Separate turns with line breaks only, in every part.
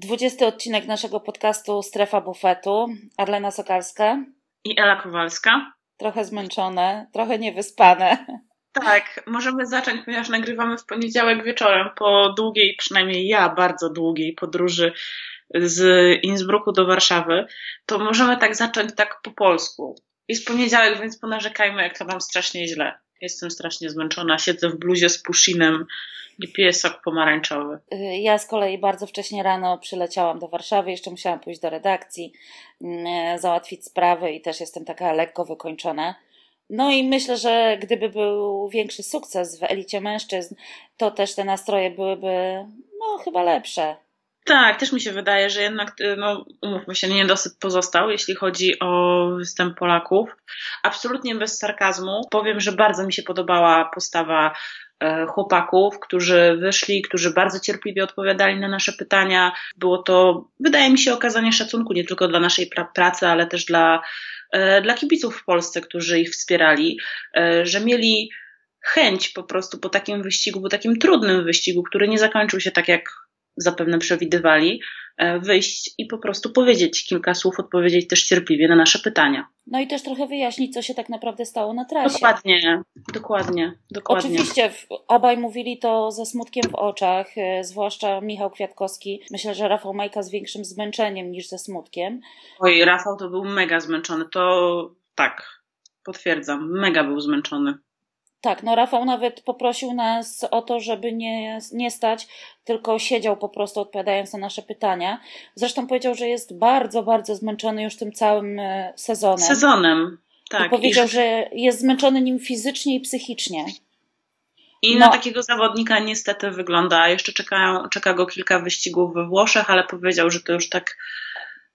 20 odcinek naszego podcastu Strefa Bufetu. Arlena Sokalska.
I Ela Kowalska.
Trochę zmęczone, trochę niewyspane.
Tak, możemy zacząć, ponieważ nagrywamy w poniedziałek wieczorem po długiej, przynajmniej ja bardzo długiej podróży z Innsbrucku do Warszawy. To możemy tak zacząć tak po polsku. Jest poniedziałek, więc ponarzekajmy, jak to nam strasznie źle. Jestem strasznie zmęczona, siedzę w bluzie z pushinem i piję sok pomarańczowy.
Y, ja z kolei bardzo wcześnie rano przyleciałam do Warszawy, jeszcze musiałam pójść do redakcji, mm, załatwić sprawy i też jestem taka lekko wykończona. No i myślę, że gdyby był większy sukces w elicie mężczyzn, to też te nastroje byłyby, no, chyba lepsze.
Tak, też mi się wydaje, że jednak, y, no, umówmy się, niedosyt pozostał, jeśli chodzi o występ Polaków. Absolutnie bez sarkazmu. Powiem, że bardzo mi się podobała postawa e, chłopaków, którzy wyszli, którzy bardzo cierpliwie odpowiadali na nasze pytania. Było to, wydaje mi się, okazanie szacunku nie tylko dla naszej pracy, ale też dla, e, dla kibiców w Polsce, którzy ich wspierali, e, że mieli chęć po prostu po takim wyścigu, po takim trudnym wyścigu, który nie zakończył się tak jak zapewne przewidywali, e, wyjść i po prostu powiedzieć kilka słów, odpowiedzieć też cierpliwie na nasze pytania.
No i też trochę wyjaśnić, co się tak naprawdę stało na trasie.
Dokładnie, dokładnie, dokładnie.
Oczywiście obaj mówili to ze smutkiem w oczach, e, zwłaszcza Michał Kwiatkowski. Myślę, że Rafał Majka z większym zmęczeniem niż ze smutkiem.
Oj, Rafał to był mega zmęczony, to tak, potwierdzam, mega był zmęczony.
Tak, no Rafał nawet poprosił nas o to, żeby nie, nie stać, tylko siedział po prostu odpowiadając na nasze pytania. Zresztą powiedział, że jest bardzo, bardzo zmęczony już tym całym e, sezonem.
Sezonem, tak.
I powiedział, I... że jest zmęczony nim fizycznie i psychicznie.
I no. na takiego zawodnika niestety wygląda. Jeszcze czekają, czeka go kilka wyścigów we Włoszech, ale powiedział, że to już tak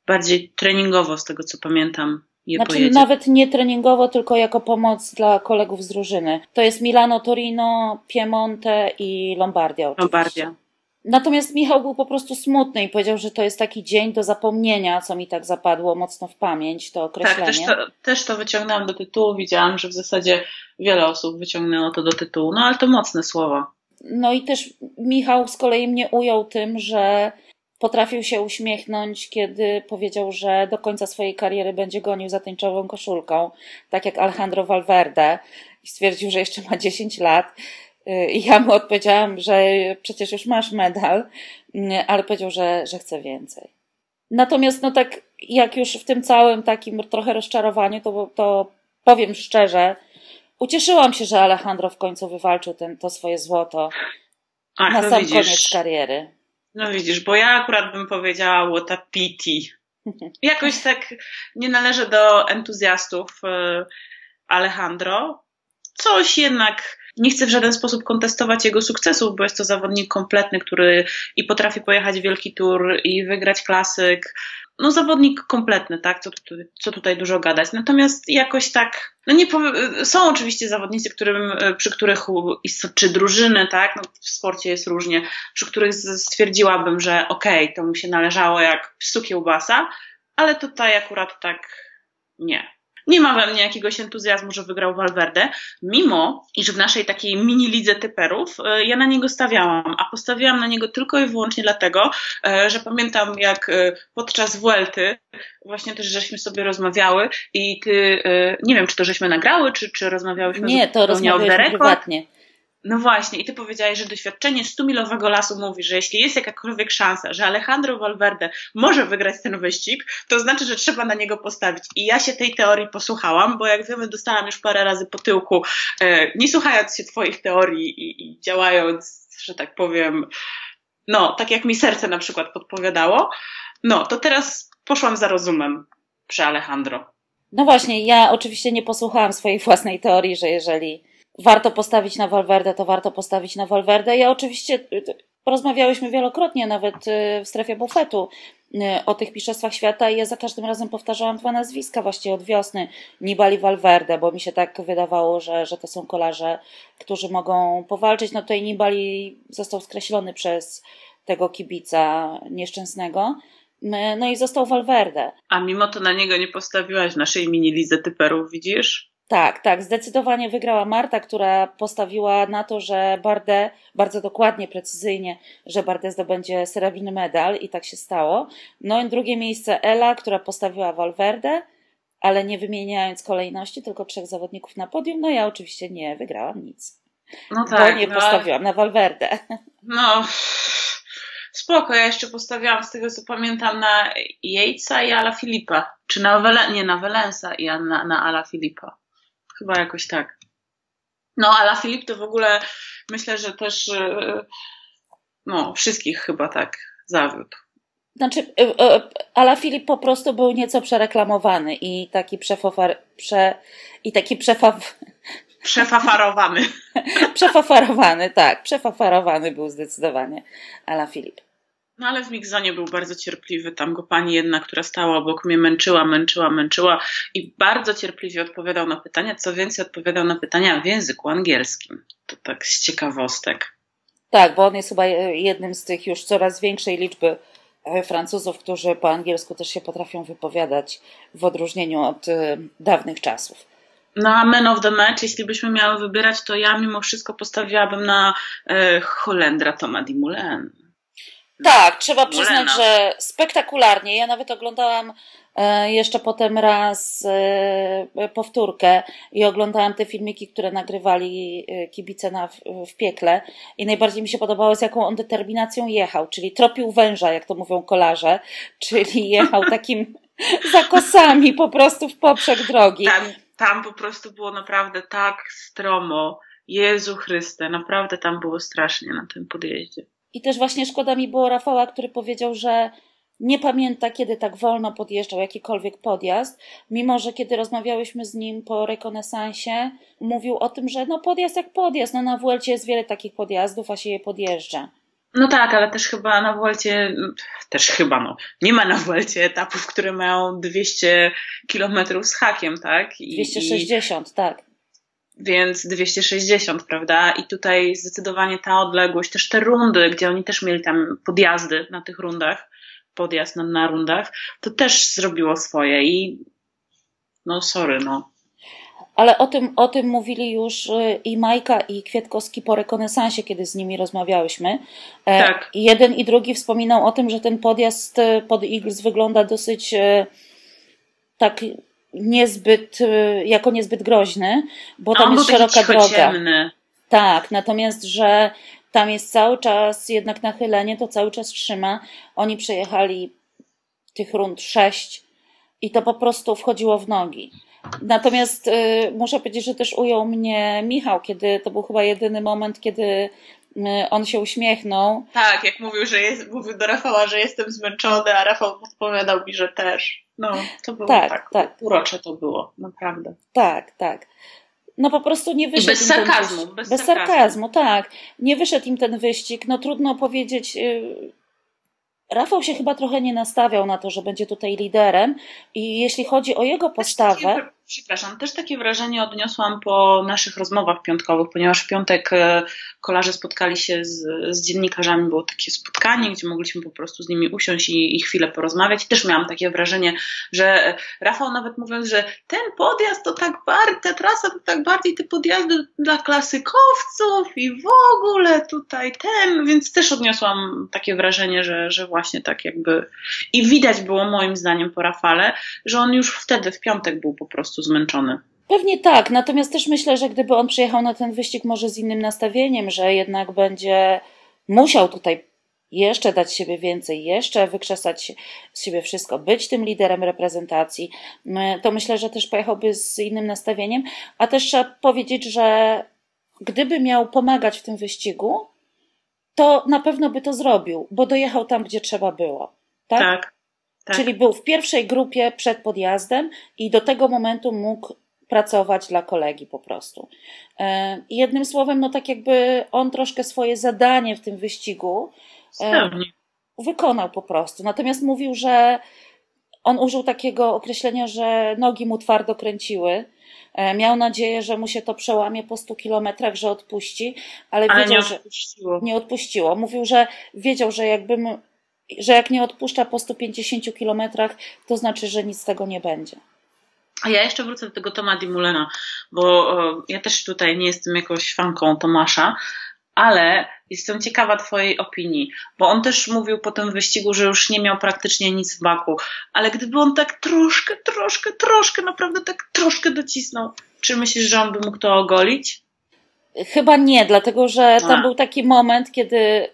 bardziej treningowo, z tego co pamiętam, je
znaczy,
pojedzie.
Nawet nie treningowo, tylko jako pomoc dla kolegów z drużyny. To jest Milano, Torino, Piemonte i Lombardia. Oczywiście.
Lombardia.
Natomiast Michał był po prostu smutny i powiedział, że to jest taki dzień do zapomnienia, co mi tak zapadło mocno w pamięć, to określenie.
Tak, też to, też to wyciągnęłam do tytułu. Widziałam, że w zasadzie wiele osób wyciągnęło to do tytułu, no ale to mocne słowa.
No i też Michał z kolei mnie ujął tym, że Potrafił się uśmiechnąć, kiedy powiedział, że do końca swojej kariery będzie gonił za tęczową koszulką, tak jak Alejandro Valverde i stwierdził, że jeszcze ma 10 lat. I ja mu odpowiedziałam, że przecież już masz medal, ale powiedział, że, że chce więcej. Natomiast, no tak, jak już w tym całym takim trochę rozczarowaniu, to, to powiem szczerze, ucieszyłam się, że Alejandro w końcu wywalczył ten, to swoje złoto Ach, na no sam widzisz. koniec kariery.
No widzisz, bo ja akurat bym powiedziała what a pity. Jakoś tak nie należę do entuzjastów e, Alejandro. Coś jednak nie chcę w żaden sposób kontestować jego sukcesów, bo jest to zawodnik kompletny, który i potrafi pojechać wielki tour i wygrać klasyk, no zawodnik kompletny, tak, co, co tutaj dużo gadać. Natomiast jakoś tak, no nie powiem, są oczywiście zawodnicy, którym, przy których, czy drużyny, tak, no w sporcie jest różnie, przy których stwierdziłabym, że okej, okay, to mu się należało jak psu kiełbasa, ale tutaj akurat tak nie nie ma we mnie jakiegoś entuzjazmu, że wygrał Valverde, mimo iż w naszej takiej mini lidze typerów e, ja na niego stawiałam, a postawiłam na niego tylko i wyłącznie dlatego, e, że pamiętam jak e, podczas Vuelty właśnie też żeśmy sobie rozmawiały i ty, nie wiem czy to żeśmy nagrały, czy, czy rozmawiałyśmy
Nie, to rozmawialiśmy prywatnie.
No właśnie, i ty powiedziałeś, że doświadczenie 100-milowego lasu mówi, że jeśli jest jakakolwiek szansa, że Alejandro Valverde może wygrać ten wyścig, to znaczy, że trzeba na niego postawić. I ja się tej teorii posłuchałam, bo jak wiemy, dostałam już parę razy po tyłku, e, nie słuchając się twoich teorii i, i działając, że tak powiem, no, tak jak mi serce na przykład podpowiadało, no, to teraz poszłam za rozumem przy Alejandro.
No właśnie, ja oczywiście nie posłuchałam swojej własnej teorii, że jeżeli warto postawić na Valverde, to warto postawić na Valverde. Ja oczywiście rozmawiałyśmy wielokrotnie nawet y, w strefie bufetu y, o tych mistrzostwach świata i ja za każdym razem powtarzałam dwa nazwiska właściwie od wiosny, Nibali Valverde, bo mi się tak wydawało, że, że to są kolarze, którzy mogą powalczyć. No tutaj Nibali został skreślony przez tego kibica nieszczęsnego. No i został Valverde.
A mimo to na niego nie postawiłaś naszej mini lidze typerów, widzisz?
Tak, tak, zdecydowanie wygrała Marta, która postawiła na to, że Bardet, bardzo dokładnie, precyzyjnie, że Bardet zdobędzie srebrny medal i tak się stało. No i drugie miejsce Ela, która postawiła Valverde, ale nie wymieniając kolejności, tylko trzech zawodników na podium. No ja oczywiście nie wygrałam nic. No tak. Bo nie no, postawiłam na Valverde.
No, spoko, ja jeszcze postawiłam z tego co pamiętam na Jejca i Ala Filipa. Czy na Wele, nie, na Welensa i na, na Ala Filipa. Chyba jakoś tak. No, Ala Filip to w ogóle myślę, że też e, no, wszystkich chyba tak zawiódł.
Znaczy, e, e, Ala Filip po prostu był nieco przereklamowany i taki przefofar, prze, i taki przefaw,
Przefafarowany.
Przefafarowany, tak. Przefafarowany był zdecydowanie Ala Filip.
No ale w Migzonie był bardzo cierpliwy. Tam go pani jedna, która stała obok mnie, męczyła, męczyła, męczyła i bardzo cierpliwie odpowiadał na pytania. Co więcej, odpowiadał na pytania w języku angielskim. To tak z ciekawostek.
Tak, bo on jest chyba jednym z tych już coraz większej liczby e, Francuzów, którzy po angielsku też się potrafią wypowiadać w odróżnieniu od e, dawnych czasów.
Na Man of the Match, jeśli byśmy miały wybierać, to ja mimo wszystko postawiłabym na e, Holendra Toma Dumoulin.
Tak, trzeba przyznać, że spektakularnie. Ja nawet oglądałam e, jeszcze potem raz e, powtórkę i oglądałam te filmiki, które nagrywali e, kibice na, w piekle i najbardziej mi się podobało, z jaką on determinacją jechał, czyli tropił węża, jak to mówią kolarze, czyli jechał takim zakosami po prostu w poprzek drogi.
Tam, tam po prostu było naprawdę tak stromo. Jezu Chryste, naprawdę tam było strasznie na tym podjeździe.
I też właśnie szkoda mi było Rafała, który powiedział, że nie pamięta, kiedy tak wolno podjeżdżał jakikolwiek podjazd, mimo że kiedy rozmawiałyśmy z nim po rekonesansie, mówił o tym, że no podjazd jak podjazd, no na Vuelcie jest wiele takich podjazdów, a się je podjeżdża.
No tak, ale też chyba na Vuelcie, też chyba no, nie ma na Vuelcie etapów, które mają 200 kilometrów z hakiem, tak?
I, 260, i... tak
więc 260, prawda? I tutaj zdecydowanie ta odległość, też te rundy, gdzie oni też mieli tam podjazdy na tych rundach, podjazd na, na rundach, to też zrobiło swoje i no sorry, no.
Ale o tym, o tym mówili już y, i Majka, i Kwiatkowski po rekonesansie, kiedy z nimi rozmawiałyśmy.
E, tak.
Jeden i drugi wspominał o tym, że ten podjazd y, pod Eagles wygląda dosyć y, tak niezbyt, y, jako niezbyt groźny, bo tam jest szeroka droga.
Ciemny.
Tak, natomiast, że tam jest cały czas jednak nachylenie, to cały czas trzyma. Oni przejechali tych rund sześć i to po prostu wchodziło w nogi. Natomiast y, muszę powiedzieć, że też ujął mnie Michał, kiedy to był chyba jedyny moment, kiedy on się uśmiechnął.
Tak, jak mówił, że jest, mówił do Rafała, że jestem zmęczony, a Rafał odpowiadał mi, że też. No, to było tak, tak, tak. urocze to było, naprawdę.
Tak, tak. No po prostu nie wyszedł. I
bez sarkazmu.
Bez, bez sarkazmu. sarkazmu, tak. Nie wyszedł im ten wyścig. No trudno powiedzieć. Y, Rafał się chyba trochę nie nastawiał na to, że będzie tutaj liderem i jeśli chodzi o jego postawę
przepraszam, też takie wrażenie odniosłam po naszych rozmowach piątkowych, ponieważ w piątek e, kolarze spotkali się z, z dziennikarzami, było takie spotkanie, gdzie mogliśmy po prostu z nimi usiąść i, i chwilę porozmawiać. Też miałam takie wrażenie, że Rafał nawet mówiąc, że ten podjazd to tak bardziej, ta trasa to tak bardziej te podjazdy dla klasykowców i w ogóle tutaj ten, więc też odniosłam takie wrażenie, że, że właśnie tak jakby i widać było moim zdaniem po Rafale, że on już wtedy w piątek był po prostu prostu zmęczony.
Pewnie tak, natomiast też myślę, że gdyby on przyjechał na ten wyścig może z innym nastawieniem, że jednak będzie musiał tutaj jeszcze dać siebie więcej, jeszcze wykrzesać z siebie wszystko, być tym liderem reprezentacji, to myślę, że też pojechałby z innym nastawieniem, a też trzeba powiedzieć, że gdyby miał pomagać w tym wyścigu, to na pewno by to zrobił, bo dojechał tam, gdzie trzeba było. Tak?
tak.
Tak. Czyli był w pierwszej grupie przed podjazdem i do tego momentu mógł pracować dla kolegi po prostu. E, jednym słowem, no tak jakby on troszkę swoje zadanie w tym wyścigu
e,
wykonał po prostu. Natomiast mówił, że on użył takiego określenia, że nogi mu twardo kręciły. E, miał nadzieję, że mu się to przełamie po 100 kilometrach, że odpuści, ale, ale wiedział,
nie odpuściło.
że nie odpuściło. Mówił, że wiedział, że jakbym że jak nie odpuszcza po 150 kilometrach, to znaczy, że nic z tego nie będzie.
A ja jeszcze wrócę do tego Toma Dimulena, bo e, ja też tutaj nie jestem jakąś fanką Tomasza, ale jestem ciekawa Twojej opinii, bo on też mówił po tym wyścigu, że już nie miał praktycznie nic w baku, ale gdyby on tak troszkę, troszkę, troszkę, naprawdę tak troszkę docisnął, czy myślisz, że on by mógł to ogolić?
Chyba nie, dlatego że tam A. był taki moment, kiedy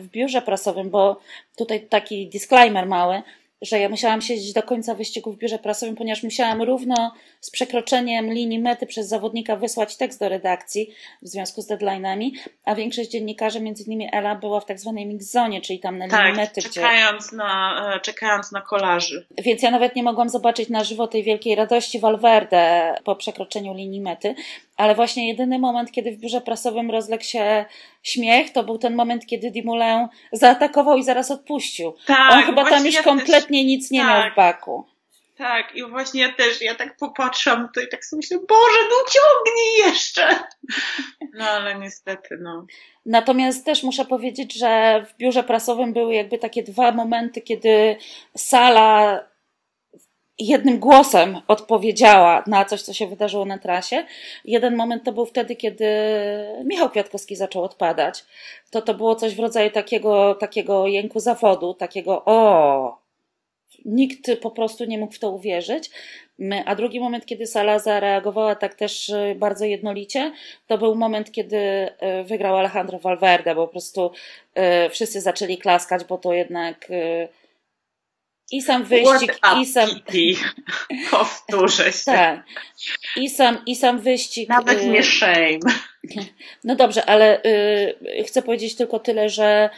w biurze prasowym, bo tutaj taki disclaimer mały, że ja musiałam siedzieć do końca wyścigu w biurze prasowym, ponieważ musiałam równo z przekroczeniem linii mety przez zawodnika wysłać tekst do redakcji w związku z deadline'ami, a większość dziennikarzy, między innymi Ela, była w tak zwanej mix zone, czyli tam na linii
tak,
mety.
Czekając, gdzie... na, e, czekając na kolarzy.
Więc ja nawet nie mogłam zobaczyć na żywo tej wielkiej radości Valverde po przekroczeniu linii mety, ale właśnie jedyny moment, kiedy w biurze prasowym rozległ się śmiech, to był ten moment, kiedy Dimulę zaatakował i zaraz odpuścił. Tak, On chyba tam już ja kompletnie też, nic nie tak, miał w baku.
Tak, i właśnie ja też, ja tak popatrzam to i tak sobie myślę, Boże, no ciągnij jeszcze! No ale niestety, no.
Natomiast też muszę powiedzieć, że w biurze prasowym były jakby takie dwa momenty, kiedy sala jednym głosem odpowiedziała na coś, co się wydarzyło na trasie. Jeden moment to był wtedy, kiedy Michał Kwiatkowski zaczął odpadać. To to było coś w rodzaju takiego, takiego jęku zawodu, takiego o, nikt po prostu nie mógł w to uwierzyć. A drugi moment, kiedy sala zareagowała tak też bardzo jednolicie, to był moment, kiedy e, wygrał Alejandro Valverde, bo po prostu e, wszyscy zaczęli klaskać, bo to jednak i sam wyścig,
i sam. Powtórzę się.
Tak. I sam, I sam wyścig.
Nawet nie shame.
No dobrze, ale y, chcę powiedzieć tylko tyle, że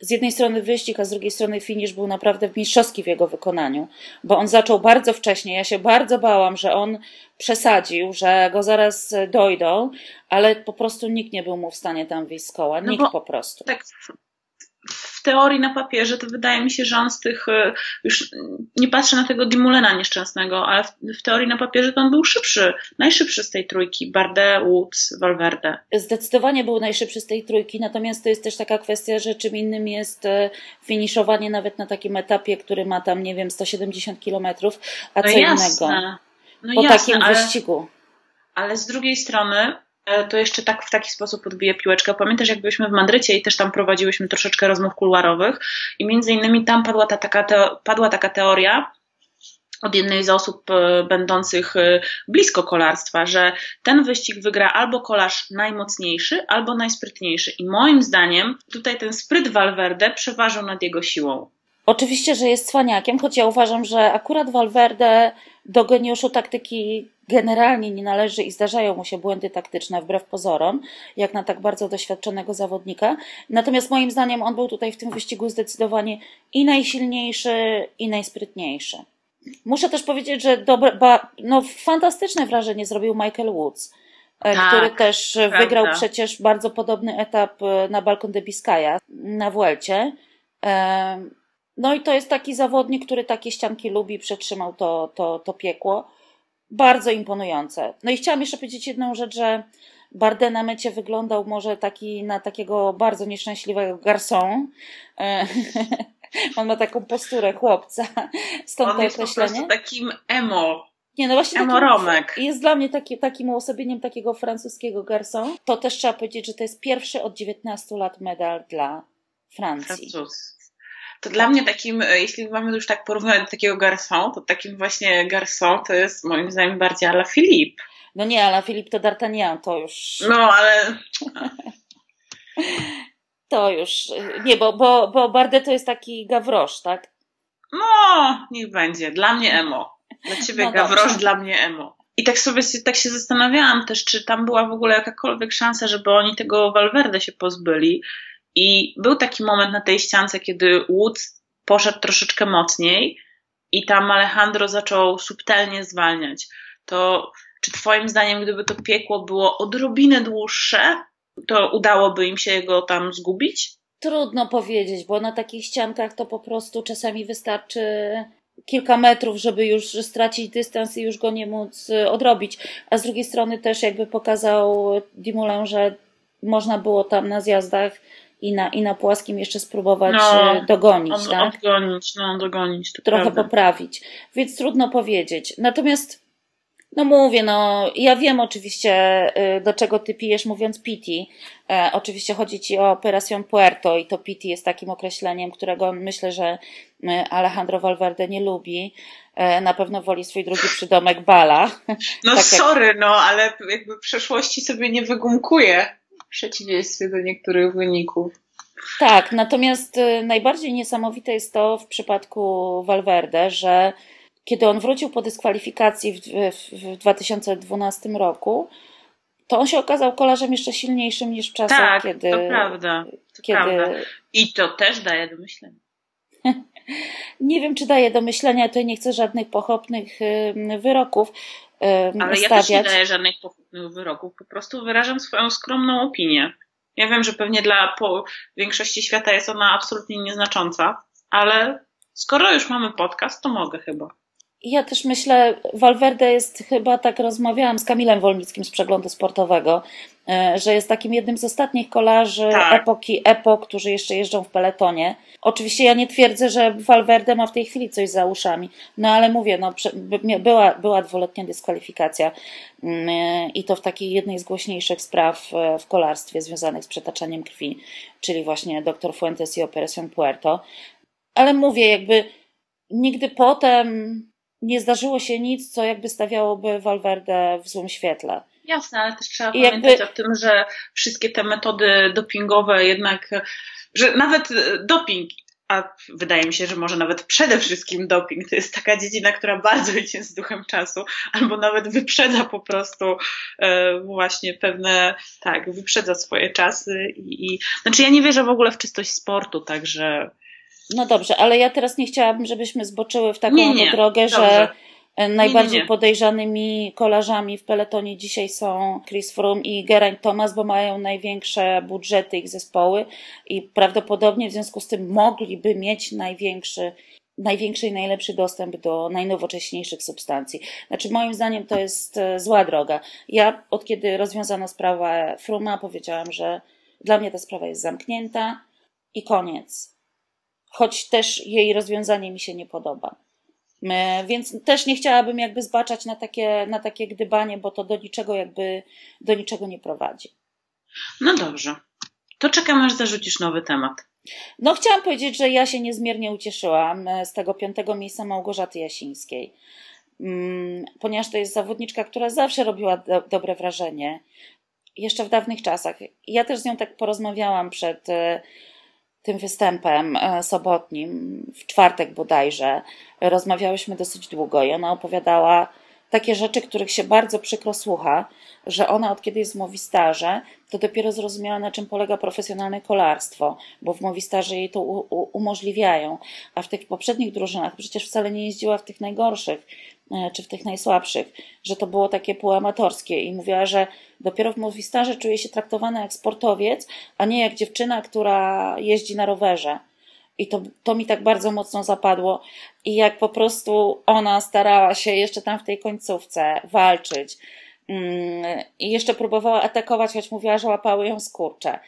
z jednej strony wyścig, a z drugiej strony finish był naprawdę mistrzowski w jego wykonaniu, bo on zaczął bardzo wcześnie. Ja się bardzo bałam, że on przesadził, że go zaraz dojdą, ale po prostu nikt nie był mu w stanie tam wyjść z koła. No nikt po prostu.
Tak teorii na papierze to wydaje mi się, że on z tych, e, już nie patrzę na tego Dimulena nieszczęsnego, ale w, w teorii na papierze to on był szybszy, najszybszy z tej trójki, Bardet, Woods, Valverde.
Zdecydowanie był najszybszy z tej trójki, natomiast to jest też taka kwestia, że czym innym jest e, finiszowanie nawet na takim etapie, który ma tam, nie wiem, 170 kilometrów, a no co innego no po jasne, takim ale, wyścigu.
Ale z drugiej strony to jeszcze tak w taki sposób odbiję piłeczkę. Pamiętasz, jak byliśmy w Madrycie i też tam prowadziłyśmy troszeczkę rozmów kuluarowych i między innymi tam padła, ta, taka, te, padła taka teoria, od jednej z osób e, będących e, blisko kolarstwa, że ten wyścig wygra albo kolarz najmocniejszy, albo najsprytniejszy. I moim zdaniem tutaj ten spryt Valverde przeważał nad jego siłą.
Oczywiście, że jest cwaniakiem, choć ja uważam, że akurat Valverde do geniuszu taktyki generalnie nie należy i zdarzają mu się błędy taktyczne wbrew pozorom, jak na tak bardzo doświadczonego zawodnika. Natomiast moim zdaniem on był tutaj w tym wyścigu zdecydowanie i najsilniejszy, i najsprytniejszy. Muszę też powiedzieć, że dobre, ba, no, fantastyczne wrażenie zrobił Michael Woods, e, tak, który też prawda. wygrał przecież bardzo podobny etap e, na Balkon de Biscaya na Vuelcie. E, no i to jest taki zawodnik, który takie ścianki lubi, przetrzymał to, to, to piekło bardzo imponujące. No i chciałam jeszcze powiedzieć jedną rzecz, że Bardet na mecie wyglądał może taki na takiego bardzo nieszczęśliwego garçon. On ma taką posturę chłopca. Stąd
On
to
jest określenie. po takim emo.
Nie, no właśnie emo Romek. jest dla mnie taki, takim uosobieniem takiego francuskiego garçon. To też trzeba powiedzieć, że to jest pierwszy od 19 lat medal dla Francji.
Francuz to dla mnie takim, e, jeśli mamy już tak porównać do takiego garçon, to takim właśnie garçon to jest moim zdaniem bardziej Ala Philippe.
No nie, Ala Philippe to D'Artagnan, to już...
No, ale...
to już... Nie, bo, bo, bo Bardet to jest taki gawrosz, tak?
No, niech będzie. Dla mnie emo. Dla ciebie no gawrosz, dla mnie emo. I tak sobie tak się zastanawiałam też, czy tam była w ogóle jakakolwiek szansa, żeby oni tego Valverde się pozbyli, i był taki moment na tej ściance, kiedy Woods poszedł troszeczkę mocniej i tam Alejandro zaczął subtelnie zwalniać. To czy Twoim zdaniem, gdyby to piekło było odrobinę dłuższe, to udałoby im się go tam zgubić?
Trudno powiedzieć, bo na takich ściankach to po prostu czasami wystarczy kilka metrów, żeby już stracić dystans i już go nie móc y, odrobić. A z drugiej strony też jakby pokazał Dimulę, że można było tam na zjazdach i na, i na płaskim jeszcze spróbować no, e, dogonić, on, tak?
Odgonić, no, dogonić.
Trochę
prawda.
poprawić. Więc trudno powiedzieć. Natomiast No mówię, no ja wiem oczywiście, y, do czego ty pijesz mówiąc piti. E, oczywiście chodzi ci o Operación Puerto i to piti jest takim określeniem, którego myślę, że y, Alejandro Valverde nie lubi. E, na pewno woli swój drugi przydomek Bala.
No tak sorry, jak... no ale jakby przeszłości sobie nie wygumkuje przeciwieństwie do niektórych wyników.
Tak, natomiast y, najbardziej niesamowite jest to w przypadku Valverde, że kiedy on wrócił po dyskwalifikacji w, w, w 2012 roku, to on się okazał kolarzem jeszcze silniejszym niż w czasach,
tak,
kiedy.
To prawda. To kiedy... prawda. I to też daje do myślenia.
nie wiem, czy daje do myślenia, tutaj nie chcę żadnych pochopnych wyroków.
Ale stawiać. ja też nie daję żadnych pochopnych wyroków, po prostu wyrażam swoją skromną opinię. Ja wiem, że pewnie dla większości świata jest ona absolutnie nieznacząca, ale skoro już mamy podcast, to mogę chyba.
Ja też myślę, Valverde jest chyba tak rozmawiałam z Kamilem Wolnickim z przeglądu sportowego, e, że jest takim jednym z ostatnich kolarzy tak. epoki EPO, którzy jeszcze jeżdżą w peletonie. Oczywiście ja nie twierdzę, że Valverde ma w tej chwili coś za uszami, no ale mówię, no, była, była dwuletnia dyskwalifikacja mm, e, i to w takiej jednej z głośniejszych spraw e, w kolarstwie związanych z przetaczaniem krwi, czyli właśnie dr Fuentes i Operación Puerto. Ale mówię, jakby nigdy potem nie zdarzyło się nic, co jakby stawiałoby Valverde w złym świetle.
Jasne, ale też trzeba I pamiętać jakby... o tym, że wszystkie te metody dopingowe jednak, że nawet doping, a wydaje mi się, że może nawet przede wszystkim doping, to jest taka dziedzina, która bardzo idzie z duchem czasu, albo nawet wyprzedza po prostu e, właśnie pewne, tak, wyprzedza swoje czasy i, i znaczy ja nie wierzę w ogóle w czystość sportu, także
no dobrze, ale ja teraz nie chciałabym, żebyśmy zboczyły w taką nie, nie. drogę, dobrze. że najbardziej nie, podejrzanymi kolarzami w peletonie dzisiaj są Chris Froome i Geraint Thomas, bo mają największe budżety ich zespoły i prawdopodobnie w związku z tym mogliby mieć największy największy i najlepszy dostęp do najnowocześniejszych substancji. Znaczy, moim zdaniem to jest e, zła droga. Ja, od kiedy rozwiązano sprawę Fruma, powiedziałam, że dla mnie ta sprawa jest zamknięta i koniec choć też jej rozwiązanie mi się nie podoba. Więc też nie chciałabym jakby zbaczać na takie, na takie gdybanie, bo to do niczego jakby do niczego nie prowadzi.
No dobrze. To czekam, aż zarzucisz nowy temat.
No, chciałam powiedzieć, że ja się niezmiernie ucieszyłam e, z tego piątego miejsca Małgorzaty Jasińskiej, mm, ponieważ to jest zawodniczka, która zawsze robiła do, dobre wrażenie, jeszcze w dawnych czasach. Ja też z nią tak porozmawiałam przed e, tym występem e, sobotnim, w czwartek bodajże, rozmawiałyśmy dosyć długo i ona opowiadała takie rzeczy, których się bardzo przykro słucha, że ona od kiedy jest w Mowistarze, to dopiero zrozumiała, na czym polega profesjonalne kolarstwo, bo w Mowistarze jej to umożliwiają, a w tych poprzednich drużynach przecież wcale nie jeździła w tych najgorszych, czy w tych najsłabszych, że to było takie półamatorskie i mówiła, że dopiero w Mowistarze czuje się traktowana jak sportowiec, a nie jak dziewczyna, która jeździ na rowerze. I to, to mi tak bardzo mocno zapadło. I jak po prostu ona starała się jeszcze tam w tej końcówce walczyć. Mm, I jeszcze próbowała atakować, choć mówiła, że łapały ją skurcze.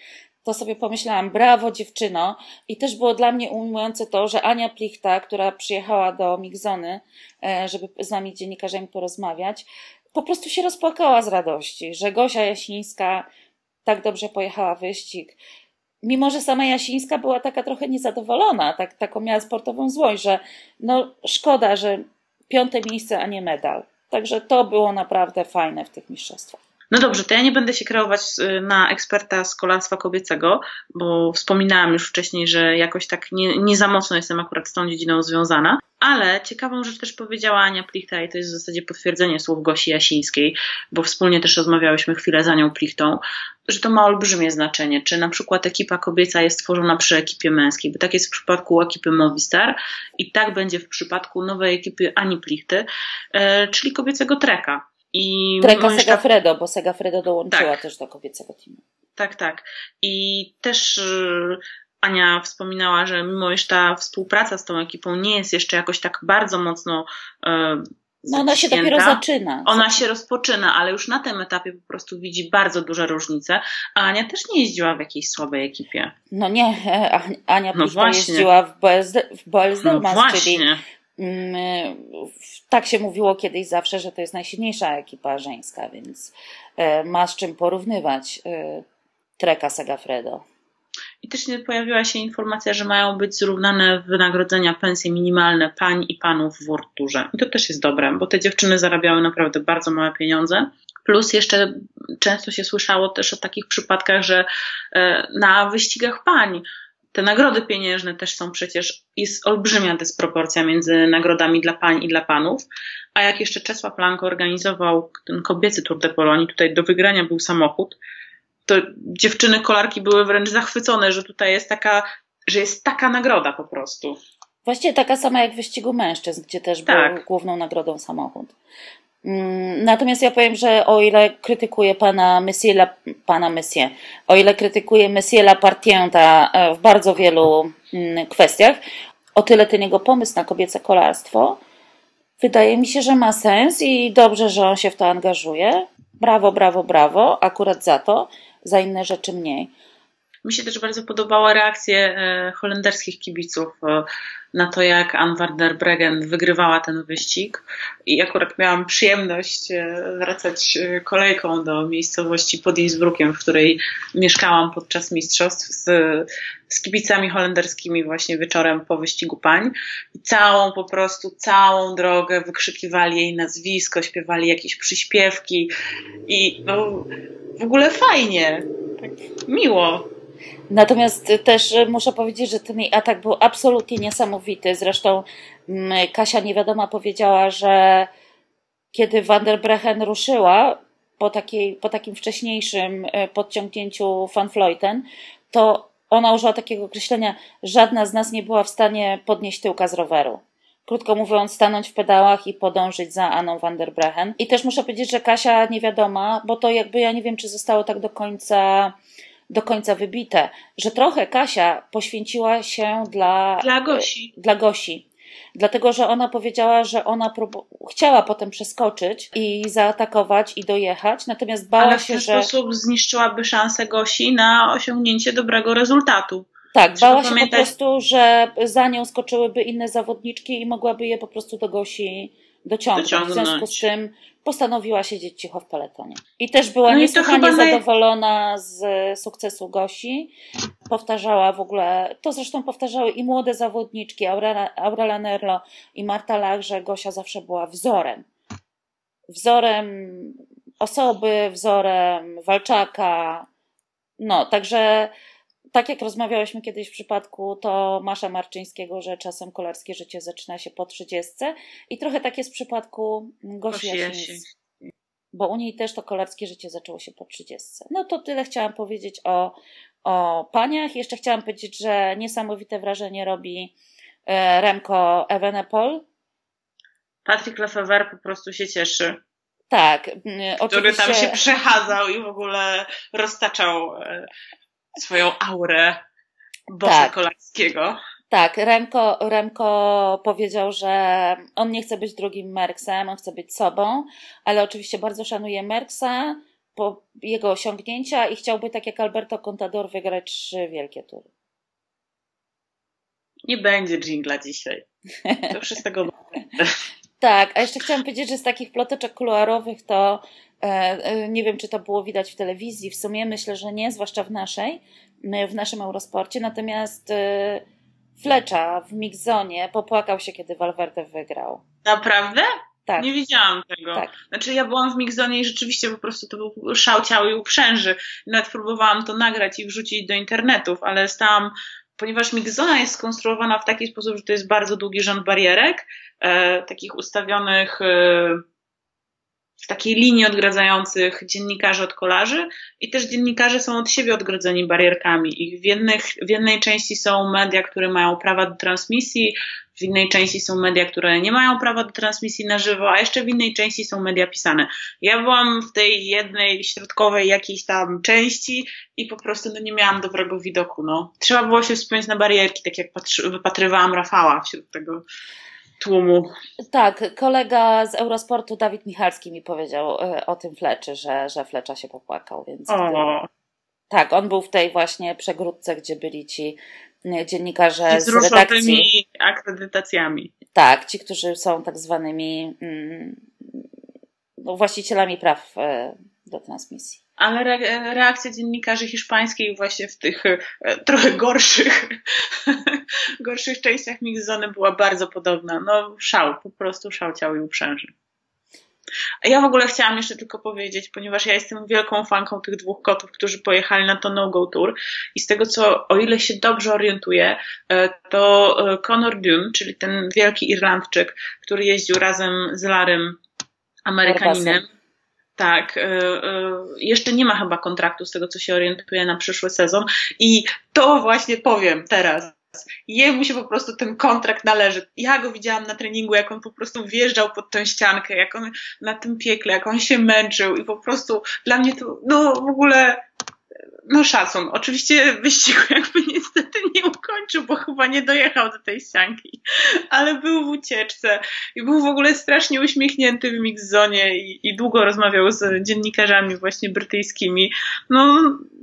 To sobie pomyślałam, brawo dziewczyno. I też było dla mnie ujmujące to, że Ania Plichta, która przyjechała do Migzony, e, żeby z nami dziennikarzami porozmawiać, po prostu się rozpłakała z radości, że Gosia Jasińska tak dobrze pojechała wyścig, mimo że sama Jasińska była taka trochę niezadowolona, tak, taką miała sportową złość, że no szkoda, że piąte miejsce, a nie medal. Także to było naprawdę fajne w tych mistrzostwach.
No dobrze, to ja nie będę się kreować y, na eksperta z kolarstwa kobiecego, bo wspominałam już wcześniej, że jakoś tak nie, nie za mocno jestem akurat z tą dziedziną związana. Ale ciekawą rzecz też powiedziała Ania Plichta i to jest w zasadzie potwierdzenie słów Gosi Jasińskiej, bo wspólnie też rozmawiałyśmy chwilę za nią Plichtą, że to ma olbrzymie znaczenie, czy na przykład ekipa kobieca jest tworzona przy ekipie męskiej, bo tak jest w przypadku ekipy Movistar i tak będzie w przypadku nowej ekipy Ani Plichty, e, czyli kobiecego treka.
I Treka Segafredo, bo Segafredo dołączyła tak. też do kobiecego teamu.
Tak, tak. I też y, Ania wspominała, że mimo iż ta współpraca z tą ekipą nie jest jeszcze jakoś tak bardzo mocno
e, no ona się dopiero zaczyna.
Ona się rozpoczyna, ale już na tym etapie po prostu widzi bardzo duże różnice. A Ania też nie jeździła w jakiejś słabej ekipie.
No nie, Ania no jeździła w BSD, w no czyli Mm, tak się mówiło kiedyś zawsze, że to jest najsilniejsza ekipa żeńska, więc e, ma z czym porównywać e, Treka Segafredo.
I też nie pojawiła się informacja, że mają być zrównane wynagrodzenia, pensje minimalne pań i panów w Worturze. I to też jest dobre, bo te dziewczyny zarabiały naprawdę bardzo małe pieniądze. Plus jeszcze często się słyszało też o takich przypadkach, że e, na wyścigach pań te nagrody pieniężne też są przecież, jest olbrzymia dysproporcja między nagrodami dla pań i dla panów. A jak jeszcze Czesław Lanko organizował ten kobiecy Tour de Polonii, tutaj do wygrania był samochód, to dziewczyny kolarki były wręcz zachwycone, że tutaj jest taka, że jest taka nagroda po prostu.
Właściwie taka sama jak w wyścigu mężczyzn, gdzie też tak. był główną nagrodą samochód. Mm, natomiast ja powiem, że o ile krytykuję pana Messier, pana Messier, o ile krytykuję Messier Lapartienta e, w bardzo wielu mm, kwestiach, o tyle ten jego pomysł na kobiece kolarstwo wydaje mi się, że ma sens i dobrze, że on się w to angażuje. Brawo, brawo, brawo, akurat za to, za inne rzeczy mniej.
Mi się też bardzo podobała reakcja e, holenderskich kibiców e, na to, jak Anne van der wygrywała ten wyścig. I akurat miałam przyjemność e, wracać kolejką do miejscowości pod Innsbruckiem, w której mieszkałam podczas mistrzostw z, z kibicami holenderskimi właśnie wieczorem po wyścigu pań. I całą po prostu, całą drogę wykrzykiwali jej nazwisko, śpiewali jakieś przyśpiewki i no, w ogóle fajnie, tak miło.
Natomiast też muszę powiedzieć, że ten jej atak był absolutnie niesamowity. Zresztą mm, Kasia nie wiadoma powiedziała, że kiedy Van der Brechen ruszyła po, takiej, po takim wcześniejszym e, podciągnięciu Van Vleuten, to ona użyła takiego określenia, żadna z nas nie była w stanie podnieść tyłka z roweru. Krótko mówiąc, stanąć w pedałach i podążyć za Anną van der Brechen. I też muszę powiedzieć, że Kasia nie wiadoma, bo to jakby ja nie wiem, czy zostało tak do końca do końca wybite, że trochę Kasia poświęciła się dla,
dla Gosi.
Dla Gosi. Dlatego, że ona powiedziała, że ona chciała potem przeskoczyć i zaatakować i dojechać, natomiast bała się,
że. W ten sposób zniszczyłaby szansę Gosi na osiągnięcie dobrego rezultatu.
Tak, Trzeba bała się pamiętać... po prostu, że za nią skoczyłyby inne zawodniczki i mogłaby je po prostu do Gosi dociągnąć. dociągnąć. W związku z tym postanowiła siedzieć cicho w peletonie. I też była no niesłychanie zadowolona z sukcesu Gosi. Powtarzała w ogóle, to zresztą powtarzały i młode zawodniczki, Aurela, Aurela Nerlo i Marta Lach, że Gosia zawsze była wzorem. Wzorem osoby, wzorem walczaka. No, także tak jak rozmawiałyśmy kiedyś w przypadku Tomasza Marczyńskiego, że czasem kolarskie życie zaczyna się po trzydziestce i trochę tak jest w przypadku Gosi Jasińskiej. Bo u niej też to kolarskie życie zaczęło się po trzydziestce. No to tyle chciałam powiedzieć o, o paniach. Jeszcze chciałam powiedzieć, że niesamowite wrażenie robi e, Remko Evenepoel.
Patrick Lefebvre po prostu się cieszy.
Tak,
oczywiście. Który tam się przechadzał i w ogóle roztaczał e, swoją aurę bossa tak. Kolarskiego.
Tak, Remko, Remko powiedział, że on nie chce być drugim Merksem, on chce być sobą, ale oczywiście bardzo szanuje Merksa, po jego osiągnięcia i chciałby, tak jak Alberto Contador, wygrać trzy wielkie tury.
Nie będzie jingla dzisiaj. To wszystko
Tak, a jeszcze chciałam powiedzieć, że z takich ploteczek kuluarowych to nie wiem, czy to było widać w telewizji, w sumie myślę, że nie, zwłaszcza w naszej, w naszym Eurosporcie, natomiast e, Flecza w Mixzonie popłakał się, kiedy Valverde wygrał.
Naprawdę? Tak. Nie widziałam tego. Tak. Znaczy ja byłam w Mixzonie i rzeczywiście po prostu to był szał ciał i uprzęży. Nawet próbowałam to nagrać i wrzucić do internetów, ale stałam ponieważ Mixzona jest skonstruowana w taki sposób, że to jest bardzo długi rząd barierek, e, takich ustawionych e, w takiej linii odgradzających dziennikarzy od kolarzy i też dziennikarze są od siebie odgrodzeni barierkami i w, jednych, w jednej części są media, które mają prawa do transmisji, w innej części są media, które nie mają prawa do transmisji na żywo, a jeszcze w innej części są media pisane. Ja byłam w tej jednej środkowej jakiejś tam części i po prostu no, nie miałam dobrego widoku. No. Trzeba było się wspiąć na barierki, tak jak patrzy, wypatrywałam Rafała wśród tego tłumu.
Tak, kolega z Eurosportu Dawid Michalski mi powiedział e, o tym Fleczy, że, że Flecza się popłakał, więc.
O.
Tak, on był w tej właśnie przegródce, gdzie byli ci dziennikarze
z,
z redakcji.
akredytacjami.
Tak, ci, którzy są tak zwanymi mm, no, właścicielami praw e, do transmisji.
Ale re reakcja dziennikarzy hiszpańskich właśnie w tych e, trochę gorszych, gorszych częściach Mixzony była bardzo podobna. No szał, po prostu szał ciał i uprzęży. Ja w ogóle chciałam jeszcze tylko powiedzieć, ponieważ ja jestem wielką fanką tych dwóch kotów, którzy pojechali na to No-Go Tour i z tego co, o ile się dobrze orientuję, e, to e, Conor Dune, czyli ten wielki Irlandczyk, który jeździł razem z Larym Amerykaninem, tak, e, jeszcze nie ma chyba kontraktu z tego, co się orientuje na przyszły sezon i to właśnie powiem teraz Jemu się po prostu ten kontrakt należy. Ja go widziałam na treningu, jak on po prostu wjeżdżał pod tę ściankę, jak on na tym piekle, jak on się męczył i po prostu dla mnie to, no w ogóle, no szacun. Oczywiście wyścigu jakby niestety nie ukończył, bo chyba nie dojechał do tej ścianki, ale był w ucieczce i był w ogóle strasznie uśmiechnięty w mixzonie i, i długo rozmawiał z dziennikarzami właśnie brytyjskimi. No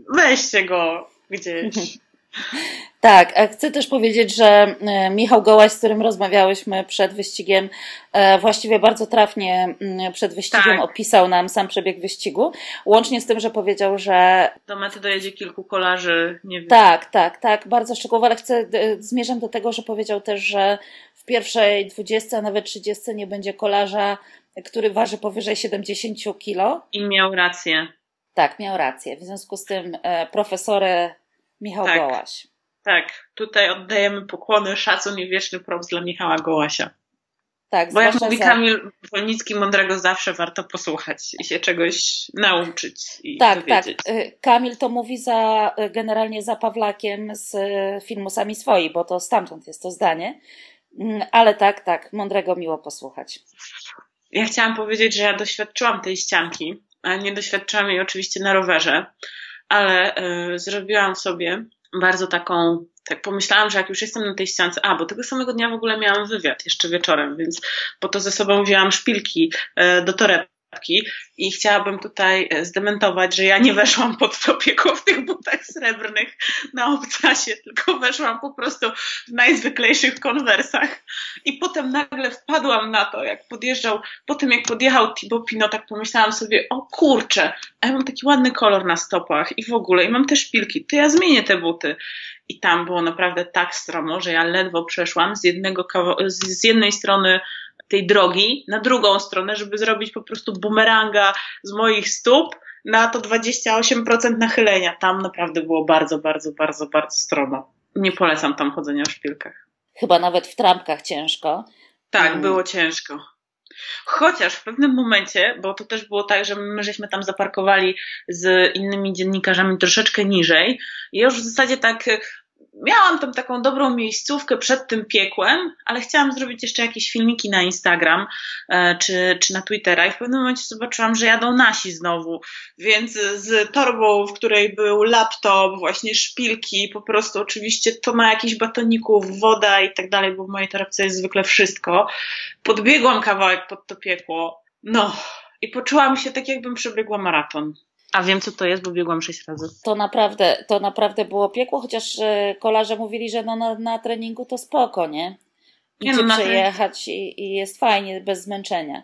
weźcie go gdzieś.
Tak, chcę też powiedzieć, że e, Michał Gołaś, z którym rozmawiałyśmy przed wyścigiem, e, właściwie bardzo trafnie mm, przed wyścigiem tak. opisał nam sam przebieg wyścigu. Łącznie z tym, że powiedział, że.
Do mety dojedzie kilku kolarzy, nie wiem.
Tak, tak, tak, bardzo szczegółowo, ale chcę, zmierzam do tego, że powiedział też, że w pierwszej 20, a nawet 30 nie będzie kolarza, który waży powyżej 70 kilo.
I miał rację.
Tak, miał rację. W związku z tym e, profesory Michał tak. Gołaś.
Tak, tutaj oddajemy pokłony, szacun i wieczny props dla Michała Gołasia.
Tak,
Bo jak mówi za... Kamil Wolnicki, mądrego zawsze warto posłuchać i się czegoś nauczyć i
Tak,
dowiedzieć.
tak. Kamil to mówi za, generalnie za Pawlakiem z filmu Sami Swoi, bo to stamtąd jest to zdanie. Mm, ale tak, tak, mądrego miło posłuchać.
Ja chciałam powiedzieć, że ja doświadczyłam tej ścianki, a nie doświadczyłam jej oczywiście na rowerze, ale y, zrobiłam sobie bardzo taką, tak pomyślałam, że jak już jestem na tej ściance, a bo tego samego dnia w ogóle miałam wywiad jeszcze wieczorem, więc po to ze sobą wzięłam szpilki e, do torebki i chciałabym tutaj e, zdementować, że ja nie weszłam pod to piekło w tych butach srebrnych na obcasie, tylko weszłam po prostu w najzwyklejszych konwersach i potem nagle wpadłam na to, jak podjeżdżał, po tym jak podjechał Thibaut Pinot, tak pomyślałam sobie, o kurczę, a ja mam taki ładny kolor na stopach i w ogóle, i mam te szpilki, to ja zmienię te buty. I tam było naprawdę tak stromo, że ja ledwo przeszłam z jednego z jednej strony tej drogi na drugą stronę, żeby zrobić po prostu bumeranga z moich stóp na to 28% nachylenia. Tam naprawdę było bardzo, bardzo, bardzo, bardzo stromo. Nie polecam tam chodzenia w szpilkach.
Chyba nawet w trampkach ciężko.
Tak, hmm. było ciężko. Chociaż w pewnym momencie, bo to też było tak, że my żeśmy tam zaparkowali z innymi dziennikarzami troszeczkę niżej i już w zasadzie tak miałam tam taką dobrą miejscówkę przed tym piekłem, ale chciałam zrobić jeszcze jakieś filmiki na Instagram e, czy, czy na Twittera i w pewnym momencie zobaczyłam, że jadą nasi znowu, więc z torbą, w której był laptop, właśnie szpilki, po prostu oczywiście to ma jakichś batoników, woda i tak dalej, bo w mojej torebce jest zwykle wszystko. Podbiegłam kawałek pod to piekło, no i poczułam się tak, jakbym przebiegła maraton. A wiem, co to jest, bo biegłam sześć razy.
To naprawdę, to naprawdę było piekło, chociaż e, kolarze mówili, że no na, na treningu to spoko, nie? Idzie nie no, przejechać i, i jest fajnie, bez zmęczenia.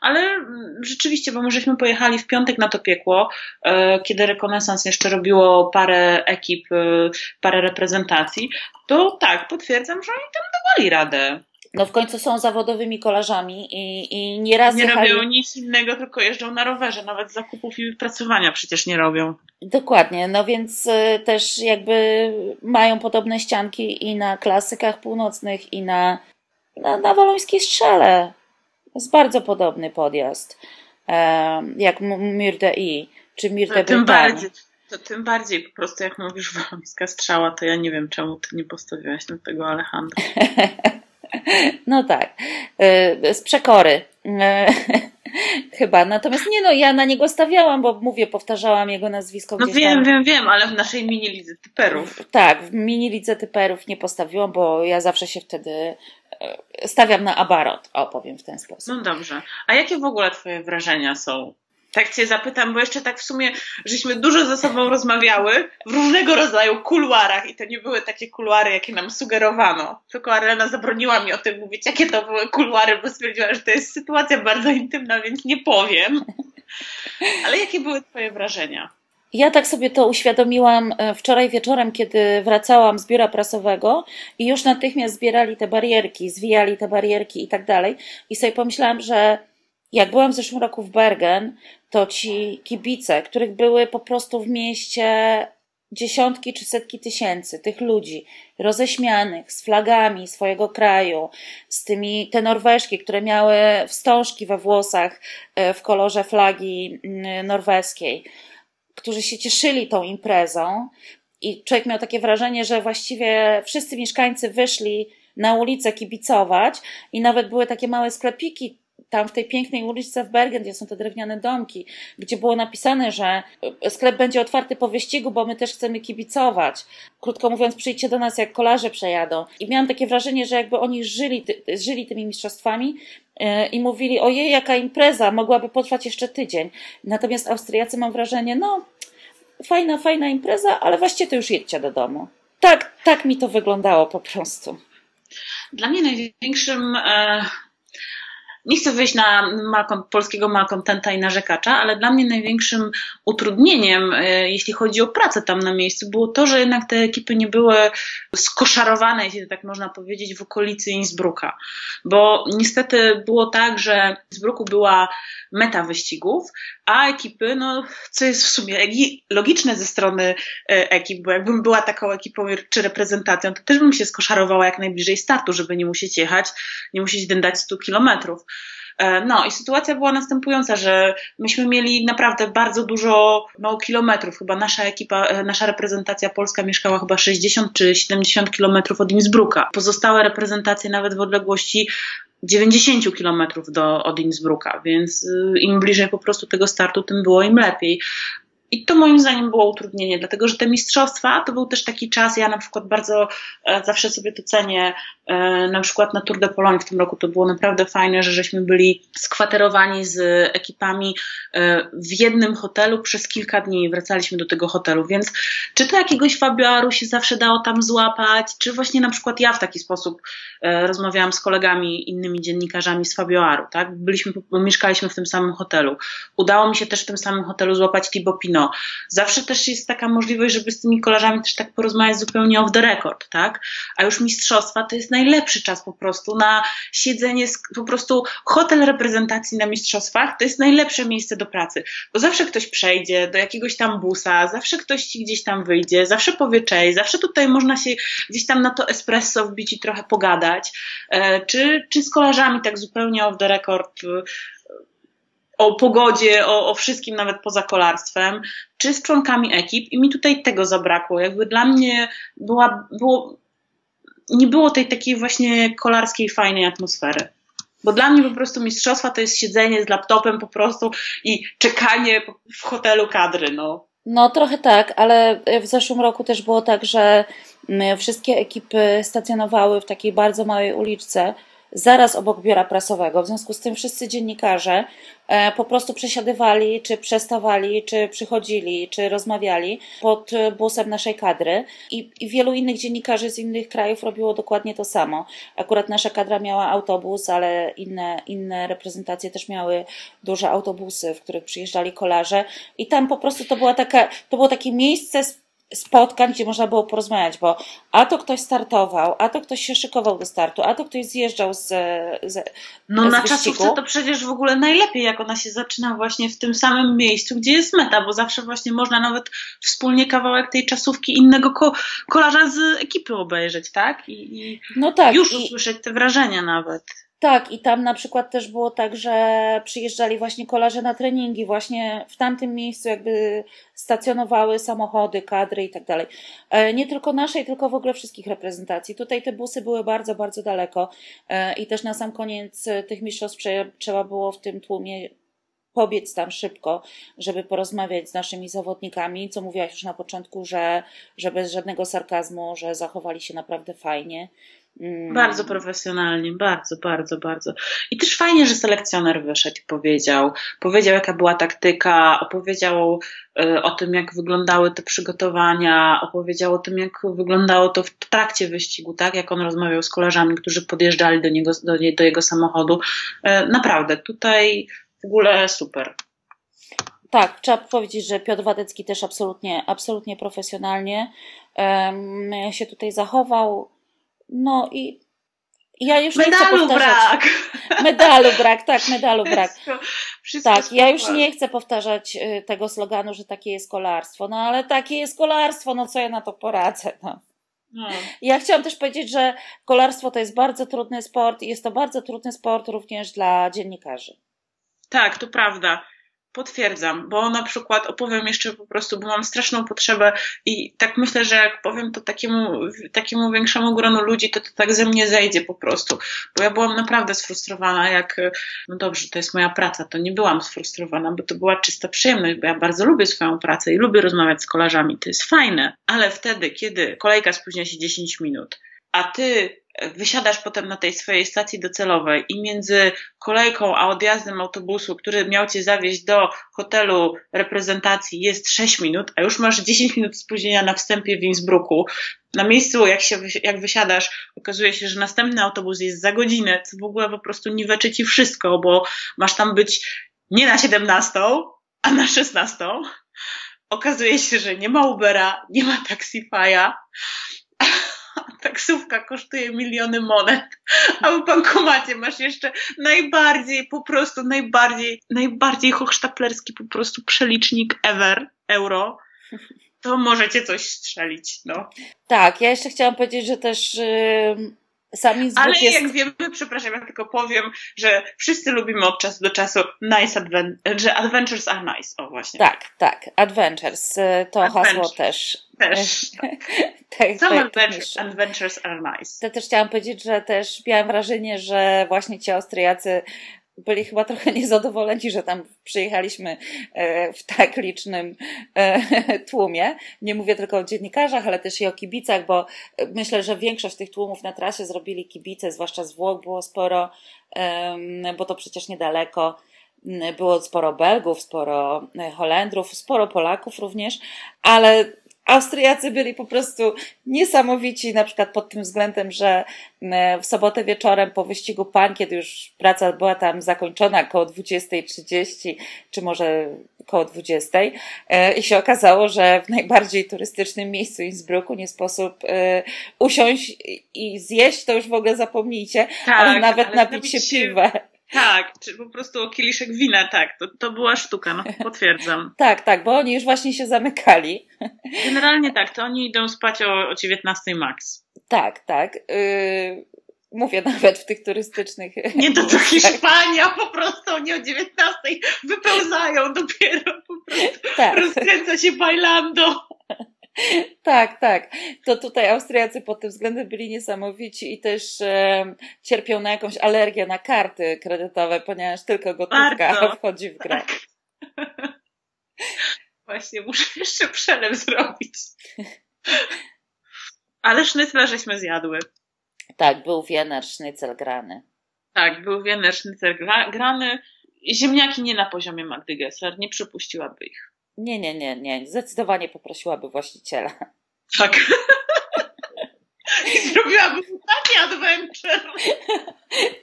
Ale mm, rzeczywiście, bo my żeśmy pojechali w piątek na to piekło, e, kiedy rekonesans jeszcze robiło parę ekip, e, parę reprezentacji, to tak, potwierdzam, że oni tam dawali radę.
No w końcu są zawodowymi kolarzami i, i nieraz
Nie jechali... robią nic innego, tylko jeżdżą na rowerze. Nawet zakupów i wypracowania przecież nie robią.
Dokładnie, no więc y, też jakby mają podobne ścianki i na klasykach północnych i na, na, na Walońskiej Strzele. Jest bardzo podobny podjazd. jak Mur de I, czy Mur de
tym bardziej, to tym bardziej po prostu jak mówisz Walońska Strzała, to ja nie wiem czemu ty nie postawiłaś na tego Alejandra.
No tak, y, z przekory. Chyba. Natomiast nie no, ja na niego stawiałam, bo mówię, powtarzałam jego nazwisko.
No wiem, tam. wiem, wiem, ale w naszej mini lidze typerów.
Tak, w mini lidze typerów nie postawiłam, bo ja zawsze się wtedy e, stawiam na abarot, o powiem w ten sposób.
No dobrze. A jakie w ogóle twoje wrażenia są Tak cię zapytam, bo jeszcze tak w sumie, żeśmy dużo ze sobą rozmawiały w różnego rodzaju kuluarach i to nie były takie kuluary, jakie nam sugerowano. Tylko Arlena zabroniła mi o tym mówić, jakie to były kuluary, bo stwierdziła, że to jest sytuacja bardzo intymna, więc nie powiem. Ale jakie były twoje wrażenia?
Ja tak sobie to uświadomiłam e, wczoraj wieczorem, kiedy wracałam z biura prasowego i już natychmiast zbierali te barierki, zwijali te barierki i tak dalej. I sobie pomyślałam, że jak byłam w zeszłym roku w Bergen, to ci kibice, których były po prostu w mieście dziesiątki czy setki tysięcy tych ludzi roześmianych z flagami swojego kraju, z tymi te Norweżki, które miały wstążki we włosach e, w kolorze flagi mm, norweskiej, którzy się cieszyli tą imprezą. I człowiek miał takie wrażenie, że właściwie wszyscy mieszkańcy wyszli na ulicę kibicować i nawet były takie małe sklepiki tam w tej pięknej uliczce w Bergen, gdzie są te drewniane domki, gdzie było napisane, że sklep będzie otwarty po wyścigu, bo my też chcemy kibicować. Krótko mówiąc, przyjdźcie do nas, jak kolarze przejadą. I miałam takie wrażenie, że jakby oni żyli, żyli tymi mistrzostwami e, i mówili, ojej, jaka impreza, mogłaby potrwać jeszcze tydzień. Natomiast Austriacy mam wrażenie, no, fajna, fajna impreza, ale właściwie to już jedźcie do domu. Tak, tak mi to wyglądało po prostu.
Dla mnie największym e, nie chcę wyjść na malkom, polskiego malkontenta i narzekacza, ale dla mnie największym utrudnieniem, e, jeśli chodzi o pracę tam na miejscu, było to, że jednak te ekipy nie były skoszarowane, jeśli tak można powiedzieć, w okolicy Innsbrucka. Bo niestety było tak, że w Innsbrucku była meta wyścigów, a ekipy, no, co jest w sumie logiczne ze strony e, ekip, bo jakbym była taką ekipą czy reprezentacją, to też bym się skoszarowała jak najbliżej startu, żeby nie musieć jechać, nie musieć dędać 100 kilometrów. E, no i sytuacja była następująca, że myśmy mieli naprawdę bardzo dużo no, kilometrów. Chyba nasza ekipa, e, nasza reprezentacja polska mieszkała chyba 60 czy 70 kilometrów od Innsbrucka. Pozostałe reprezentacje nawet w odległości 90 kilometrów do, od Innsbrucka, więc y, im bliżej po prostu tego startu, tym było im lepiej. I to moim zdaniem było utrudnienie, dlatego że te mistrzostwa to był też taki czas, ja na przykład bardzo e, zawsze sobie to cenię, na przykład na Tour de Pologne w tym roku to było naprawdę fajne, że żeśmy byli skwaterowani z ekipami e, w jednym hotelu przez kilka dni wracaliśmy do tego hotelu, więc czy to jakiegoś Fabioaru się zawsze dało tam złapać, czy właśnie na przykład ja w taki sposób rozmawiałam z kolegami, innymi dziennikarzami z Fabioaru, tak? Byliśmy, mieszkaliśmy w tym samym hotelu. Udało mi się też w tym samym hotelu złapać Thibaut Pinot, Zawsze też jest taka możliwość, żeby z tymi kolarzami też tak porozmawiać zupełnie off the record, tak? A już mistrzostwa to jest najlepszy czas po prostu na siedzenie, po prostu hotel reprezentacji na mistrzostwach to jest najlepsze miejsce do pracy, bo zawsze ktoś przejdzie do jakiegoś tam busa, zawsze ktoś ci gdzieś tam wyjdzie, zawsze powie cześć, zawsze tutaj można się gdzieś tam na to espresso wbić i trochę pogadać, e, czy, czy z kolarzami tak zupełnie off the record o pogodzie, o, o wszystkim, nawet poza kolarstwem, czy z członkami ekip? I mi tutaj tego zabrakło. Jakby dla mnie była, było, nie było tej takiej właśnie kolarskiej, fajnej atmosfery. Bo dla mnie po prostu mistrzostwa to jest siedzenie z laptopem po prostu i czekanie w hotelu kadry, no.
No trochę tak, ale w zeszłym roku też było tak, że mm, wszystkie ekipy stacjonowały w takiej bardzo małej uliczce, zaraz obok biura prasowego. W związku z tym wszyscy dziennikarze e, po prostu przesiadywali, czy przestawali, czy przychodzili, czy rozmawiali pod busem naszej kadry i, i wielu innych dziennikarzy z innych krajów robiło dokładnie to samo. Akurat nasza kadra miała autobus, ale inne, inne reprezentacje też miały duże autobusy, w których przyjeżdżali kolarze i tam po prostu to, była taka, to było takie miejsce spotkań, gdzie można było porozmawiać, bo a to ktoś startował, a to ktoś się szykował do startu, a to ktoś zjeżdżał z, z
No
z
na czasówce to przecież w ogóle najlepiej, jak ona się zaczyna właśnie w tym samym miejscu, gdzie jest meta, bo zawsze właśnie można nawet wspólnie kawałek tej czasówki innego ko kolarza z ekipy obejrzeć, tak? I, i
no tak,
już usłyszeć te wrażenia nawet.
Tak, i tam na przykład też było tak, że przyjeżdżali właśnie kolarze na treningi, właśnie w tamtym miejscu jakby stacjonowały samochody, kadry i tak dalej. E, nie tylko naszej, tylko w ogóle wszystkich reprezentacji. Tutaj te busy były bardzo, bardzo daleko e, i też na sam koniec tych mistrzostw trzeba było w tym tłumie pobiec tam szybko, żeby porozmawiać z naszymi zawodnikami, co mówiłaś już na początku, że, że bez żadnego sarkazmu, że zachowali się naprawdę fajnie.
Mm. Bardzo profesjonalnie, bardzo, bardzo, bardzo. I też fajnie, że selekcjoner wyszedł i powiedział, powiedział jaka była taktyka, opowiedział y, o tym, jak wyglądały te przygotowania, opowiedział o tym, jak wyglądało to w trakcie wyścigu, tak, jak on rozmawiał z koleżami, którzy podjeżdżali do niego, do, do jego samochodu. Y, naprawdę, tutaj w ogóle super.
Tak, trzeba powiedzieć, że Piotr Wadecki też absolutnie, absolutnie profesjonalnie um, się tutaj zachował. No i ja już
medalu
nie chcę
powtarzać.
brak. Medalu brak, tak, medalu brak.
Wszystko, wszystko
tak, ja już nie chcę powtarzać y, tego sloganu, że takie jest kolarstwo. No ale takie jest kolarstwo, no co ja na to poradzę. No. No. Ja chciałam też powiedzieć, że kolarstwo to jest bardzo trudny sport i jest to bardzo trudny sport również dla dziennikarzy.
Tak, to prawda. Potwierdzam, bo na przykład opowiem jeszcze po prostu, bo mam straszną potrzebę i tak myślę, że jak powiem to takiemu, takiemu większemu gronu ludzi, to to tak ze mnie zejdzie po prostu. Bo ja byłam naprawdę sfrustrowana, jak, no dobrze, to jest moja praca, to nie byłam sfrustrowana, bo to była czysta przyjemność, bo ja bardzo lubię swoją pracę i lubię rozmawiać z kolarzami, to jest fajne, ale wtedy, kiedy kolejka spóźnia się 10 minut, a ty wysiadasz potem na tej swojej stacji docelowej i między kolejką a odjazdem autobusu, który miał cię zawieźć do hotelu reprezentacji jest 6 minut, a już masz 10 minut spóźnienia na wstępie w Innsbrucku. Na miejscu, jak, się, jak wysiadasz, okazuje się, że następny autobus jest za godzinę, co w ogóle po prostu niweczy ci wszystko, bo masz tam być nie na 17, a na 16. Okazuje się, że nie ma Ubera, nie ma Taxify'a taksówka kosztuje miliony monet, a w bankomacie masz jeszcze najbardziej, po prostu najbardziej, najbardziej hochsztaplerski po prostu przelicznik ever, euro, to możecie coś strzelić, no.
Tak, ja jeszcze chciałam powiedzieć, że też yy, sam Innsbruck
Ale
jest...
jak wiemy, przepraszam, ja tylko powiem, że wszyscy lubimy od czasu do czasu nice adven- że adventures are nice. O właśnie.
Tak, tak. Adventures. Y, to Adventure. hasło też.
Też. tak, Some adventures, adventures are nice.
To też chciałam powiedzieć, że też miałam wrażenie, że właśnie ci Austriacy byli chyba trochę niezadowoleni, że tam przyjechaliśmy e, w tak licznym e, tłumie. Nie mówię tylko o dziennikarzach, ale też i o kibicach, bo myślę, że większość tych tłumów na trasie zrobili kibice, zwłaszcza z Włoch było sporo, bo to przecież niedaleko. Było sporo Belgów, sporo e, Holendrów, sporo Polaków również, ale Austriacy byli po prostu niesamowici, na przykład pod tym względem, że w sobotę wieczorem po wyścigu pań, kiedy już praca była tam zakończona około 20.30, czy może około 20.00 e, i się okazało, że w najbardziej turystycznym miejscu Innsbrucku nie sposób e, usiąść i zjeść, to już w ogóle zapomnijcie, tak, ale nawet ale napić się piwem.
Tak, czy po prostu o kieliszek wina, tak, to, to była sztuka, no potwierdzam.
tak, tak, bo oni już właśnie się zamykali.
Generalnie tak, to oni idą spać o, o 19 max.
Tak, tak. Yy, mówię nawet w tych turystycznych.
Nie to to Hiszpania, po prostu oni o 19 wypełzają dopiero, po prostu tak. rozkręca się bailando.
tak, tak. To tutaj Austriacy pod tym względem byli niesamowici i też e, cierpią na jakąś alergię na karty kredytowe, ponieważ tylko gotówka Bardzo. wchodzi w grę. Tak.
Właśnie, muszę jeszcze przelew zrobić. Ale sznycla żeśmy zjadły.
Tak, był wiener sznycel grany.
Tak, był wiener sznycel grany. Ziemniaki nie na poziomie Magdy Gessler, nie przypuściłaby ich.
Nie, nie, nie, nie. Zdecydowanie poprosiłaby właściciela.
Tak. I zrobiłabym taki adventure.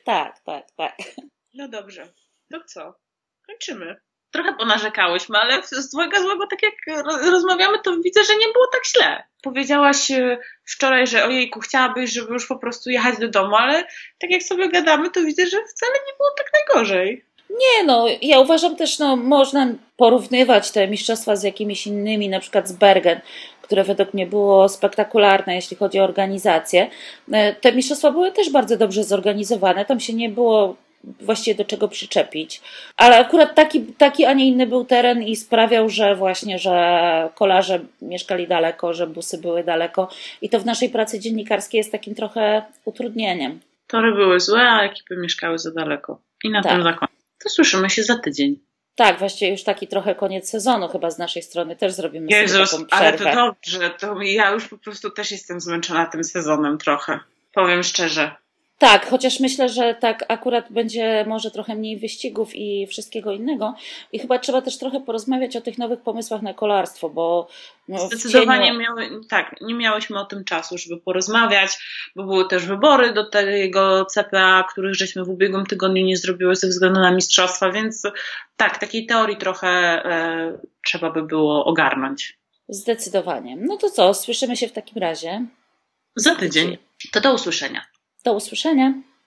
tak, tak, tak.
No dobrze. To co? Kończymy. Trochę ponarzekałyśmy, ale z złego złego, tak jak rozmawiamy, to widzę, że nie było tak źle. Powiedziałaś e, wczoraj, że ojejku, chciałabyś, żeby już po prostu jechać do domu, ale tak jak sobie gadamy, to widzę, że wcale nie było tak najgorzej.
Nie, no, ja uważam też, no, można porównywać te mistrzostwa z jakimiś innymi, na przykład z Bergen, które według mnie było spektakularne, jeśli chodzi o organizację. E, te mistrzostwa były też bardzo dobrze zorganizowane, tam się nie było właściwie do czego przyczepić. Ale akurat taki, taki, a nie inny był teren i sprawiał, że właśnie, że kolarze mieszkali daleko, że busy były daleko i to w naszej pracy dziennikarskiej jest takim trochę utrudnieniem.
Tory były złe, a ekipy mieszkały za daleko. I na tak. tym zakończę. To słyszymy się za tydzień.
Tak, właściwie już taki trochę koniec sezonu chyba z naszej strony też zrobimy Jezus, sobie taką przerwę.
ale to dobrze, to ja już po prostu też jestem zmęczona tym sezonem trochę. Powiem szczerze.
Tak, chociaż myślę, że tak akurat będzie może trochę mniej wyścigów i wszystkiego innego. I chyba trzeba też trochę porozmawiać o tych nowych pomysłach na kolarstwo, bo
no, Zdecydowanie cieniu... miały, tak, nie miałyśmy o tym czasu, żeby porozmawiać, bo były też wybory do tego CPA, których żeśmy w ubiegłym tygodniu nie zrobiły ze względu na mistrzostwa, więc tak, takiej teorii trochę e, trzeba by było ogarnąć.
Zdecydowanie. No to co, słyszymy się w takim razie.
Za tydzień. To do usłyszenia.
Do usłyszenia.